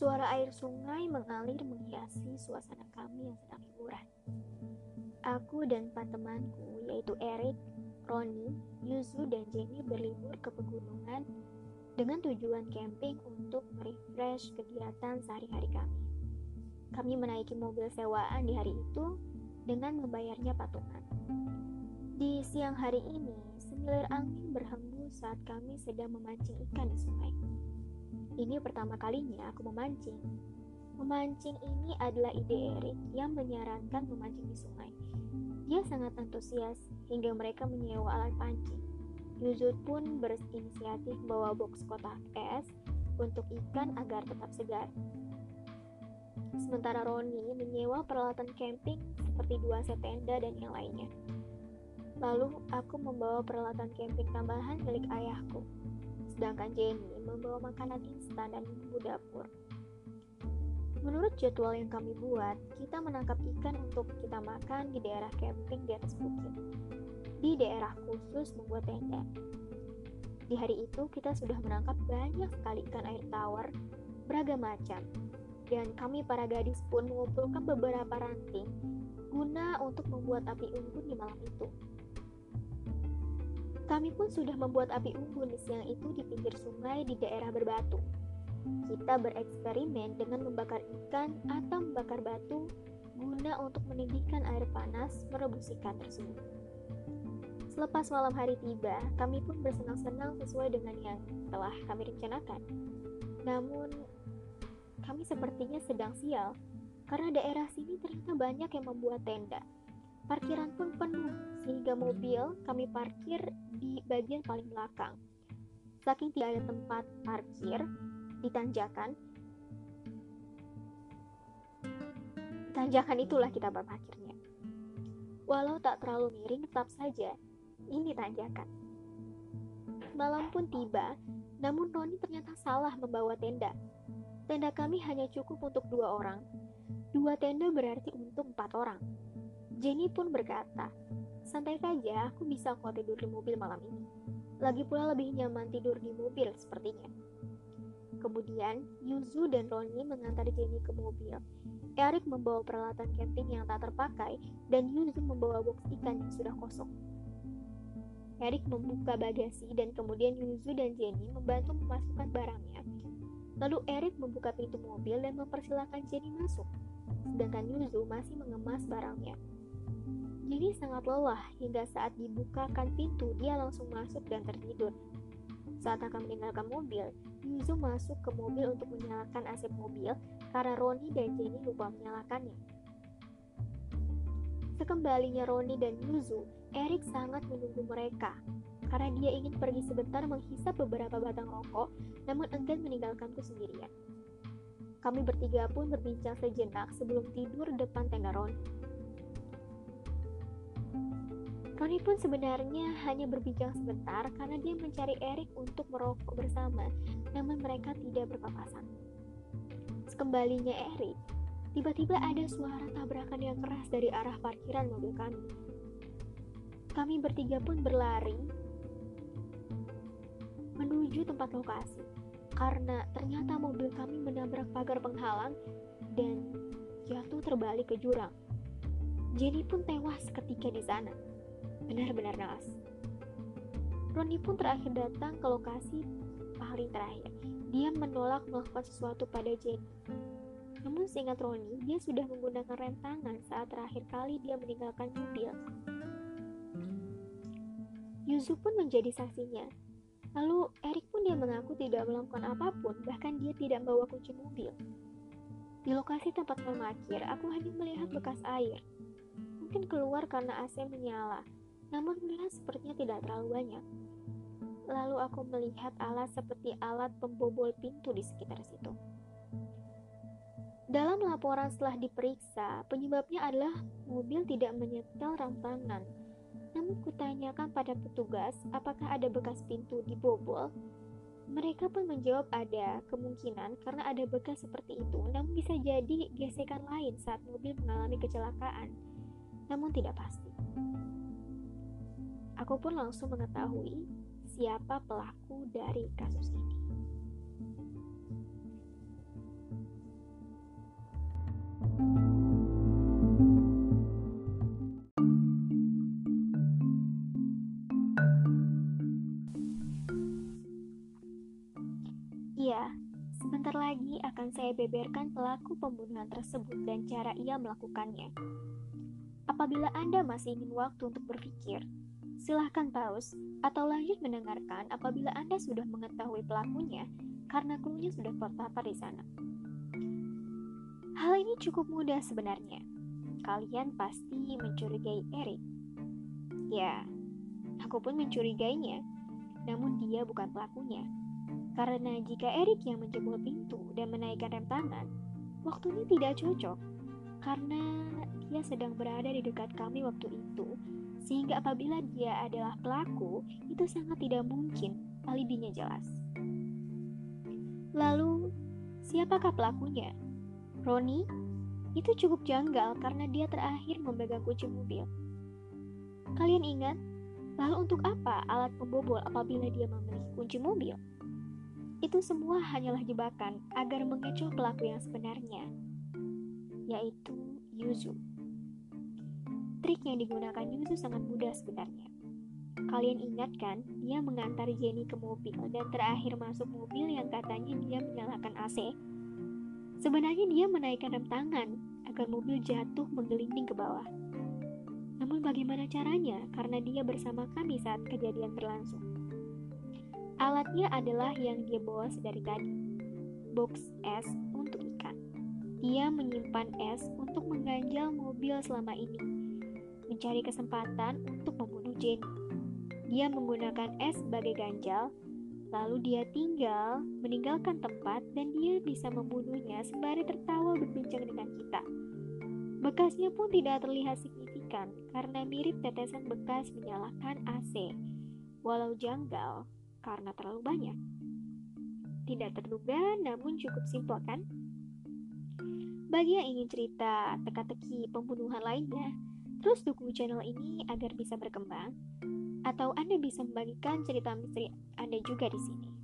Suara air sungai mengalir menghiasi suasana kami yang sedang liburan. Aku dan empat temanku, yaitu Eric, Roni, Yuzu, dan Jenny berlibur ke pegunungan dengan tujuan camping untuk merefresh kegiatan sehari-hari kami. Kami menaiki mobil sewaan di hari itu dengan membayarnya patungan. Di siang hari ini, semilir angin berhembus saat kami sedang memancing ikan di sungai. Ini pertama kalinya aku memancing. Memancing ini adalah ide Erik yang menyarankan memancing di sungai. Dia sangat antusias hingga mereka menyewa alat pancing. Yuzud pun berinisiatif bawa box kotak es untuk ikan agar tetap segar. Sementara Roni menyewa peralatan camping seperti dua set tenda dan yang lainnya. Lalu aku membawa peralatan camping tambahan milik ayahku sedangkan Jenny membawa makanan instan dan bumbu dapur. Menurut jadwal yang kami buat, kita menangkap ikan untuk kita makan di daerah camping di atas bukit, di daerah khusus membuat tenda. Di hari itu, kita sudah menangkap banyak sekali ikan air tawar beragam macam, dan kami para gadis pun mengumpulkan beberapa ranting guna untuk membuat api unggun di malam itu. Kami pun sudah membuat api unggun siang itu di pinggir sungai di daerah berbatu. Kita bereksperimen dengan membakar ikan atau membakar batu guna untuk meninggikan air panas merebus ikan tersebut. Selepas malam hari tiba, kami pun bersenang-senang sesuai dengan yang telah kami rencanakan. Namun, kami sepertinya sedang sial karena daerah sini ternyata banyak yang membuat tenda. Parkiran pun penuh, sehingga mobil kami parkir di bagian paling belakang. Saking tidak ada tempat parkir di tanjakan, tanjakan itulah kita berparkirnya. Walau tak terlalu miring, tetap saja ini tanjakan. Malam pun tiba, namun Roni ternyata salah membawa tenda. Tenda kami hanya cukup untuk dua orang. Dua tenda berarti untuk empat orang. Jenny pun berkata, santai saja, aku bisa kok tidur di mobil malam ini. Lagi pula lebih nyaman tidur di mobil sepertinya. Kemudian, Yuzu dan Roni mengantar Jenny ke mobil. Eric membawa peralatan camping yang tak terpakai, dan Yuzu membawa box ikan yang sudah kosong. Eric membuka bagasi dan kemudian Yuzu dan Jenny membantu memasukkan barangnya. Lalu Eric membuka pintu mobil dan mempersilahkan Jenny masuk, sedangkan Yuzu masih mengemas barangnya. Jenny sangat lelah hingga saat dibukakan pintu dia langsung masuk dan tertidur. Saat akan meninggalkan mobil, Yuzu masuk ke mobil untuk menyalakan AC mobil karena Roni dan Jenny lupa menyalakannya. Sekembalinya Roni dan Yuzu, Eric sangat menunggu mereka karena dia ingin pergi sebentar menghisap beberapa batang rokok namun enggan meninggalkanku sendirian. Kami bertiga pun berbincang sejenak sebelum tidur depan tenda Roni. Roni pun sebenarnya hanya berbincang sebentar karena dia mencari Eric untuk merokok bersama, namun mereka tidak berpapasan. Sekembalinya Eric, tiba-tiba ada suara tabrakan yang keras dari arah parkiran mobil kami. Kami bertiga pun berlari menuju tempat lokasi karena ternyata mobil kami menabrak pagar penghalang dan jatuh terbalik ke jurang. Jenny pun tewas ketika di sana benar-benar naas. Roni pun terakhir datang ke lokasi paling terakhir. Dia menolak melakukan sesuatu pada Jenny. Namun seingat Roni, dia sudah menggunakan rem tangan saat terakhir kali dia meninggalkan mobil. Yuzu pun menjadi saksinya. Lalu Eric pun dia mengaku tidak melakukan apa pun, bahkan dia tidak membawa kunci mobil. Di lokasi tempat memakir, aku hanya melihat bekas air. Mungkin keluar karena AC menyala, namun melihat sepertinya tidak terlalu banyak. Lalu aku melihat alat seperti alat pembobol pintu di sekitar situ. Dalam laporan setelah diperiksa, penyebabnya adalah mobil tidak menyetel rem tangan. Namun kutanyakan pada petugas apakah ada bekas pintu dibobol. Mereka pun menjawab ada kemungkinan karena ada bekas seperti itu, namun bisa jadi gesekan lain saat mobil mengalami kecelakaan. Namun tidak pasti. Aku pun langsung mengetahui siapa pelaku dari kasus ini. Iya, sebentar lagi akan saya beberkan pelaku pembunuhan tersebut dan cara ia melakukannya. Apabila Anda masih ingin waktu untuk berpikir, silahkan pause atau lanjut mendengarkan apabila Anda sudah mengetahui pelakunya karena klunya sudah terpapar di sana. Hal ini cukup mudah sebenarnya. Kalian pasti mencurigai Eric. Ya, aku pun mencurigainya, namun dia bukan pelakunya. Karena jika Erik yang menjebol pintu dan menaikkan rem tangan, waktunya tidak cocok karena dia sedang berada di dekat kami waktu itu, sehingga apabila dia adalah pelaku, itu sangat tidak mungkin alibinya jelas. Lalu, siapakah pelakunya? Roni? Itu cukup janggal karena dia terakhir memegang kunci mobil. Kalian ingat? Lalu untuk apa alat pembobol apabila dia memiliki kunci mobil? Itu semua hanyalah jebakan agar mengecoh pelaku yang sebenarnya, yaitu Yuzu. Trik yang digunakan Yuzu sangat mudah sebenarnya. Kalian ingat kan, dia mengantar Jenny ke mobil dan terakhir masuk mobil yang katanya dia menyalakan AC. Sebenarnya dia menaikkan rem tangan agar mobil jatuh menggelinding ke bawah. Namun bagaimana caranya karena dia bersama kami saat kejadian berlangsung? Alatnya adalah yang dia bawa sedari tadi, box es untuk ikan. Dia menyimpan es untuk mengganjal mobil selama ini, mencari kesempatan untuk membunuh Jenny. Dia menggunakan es sebagai ganjal, lalu dia tinggal meninggalkan tempat dan dia bisa membunuhnya sembari tertawa berbincang dengan kita. Bekasnya pun tidak terlihat signifikan karena mirip tetesan bekas menyalakan AC. Walau janggal, karena terlalu banyak. Tidak terduga, namun cukup simpel kan? Bagi yang ingin cerita teka-teki pembunuhan lainnya, terus dukung channel ini agar bisa berkembang, atau Anda bisa membagikan cerita misteri Anda juga di sini.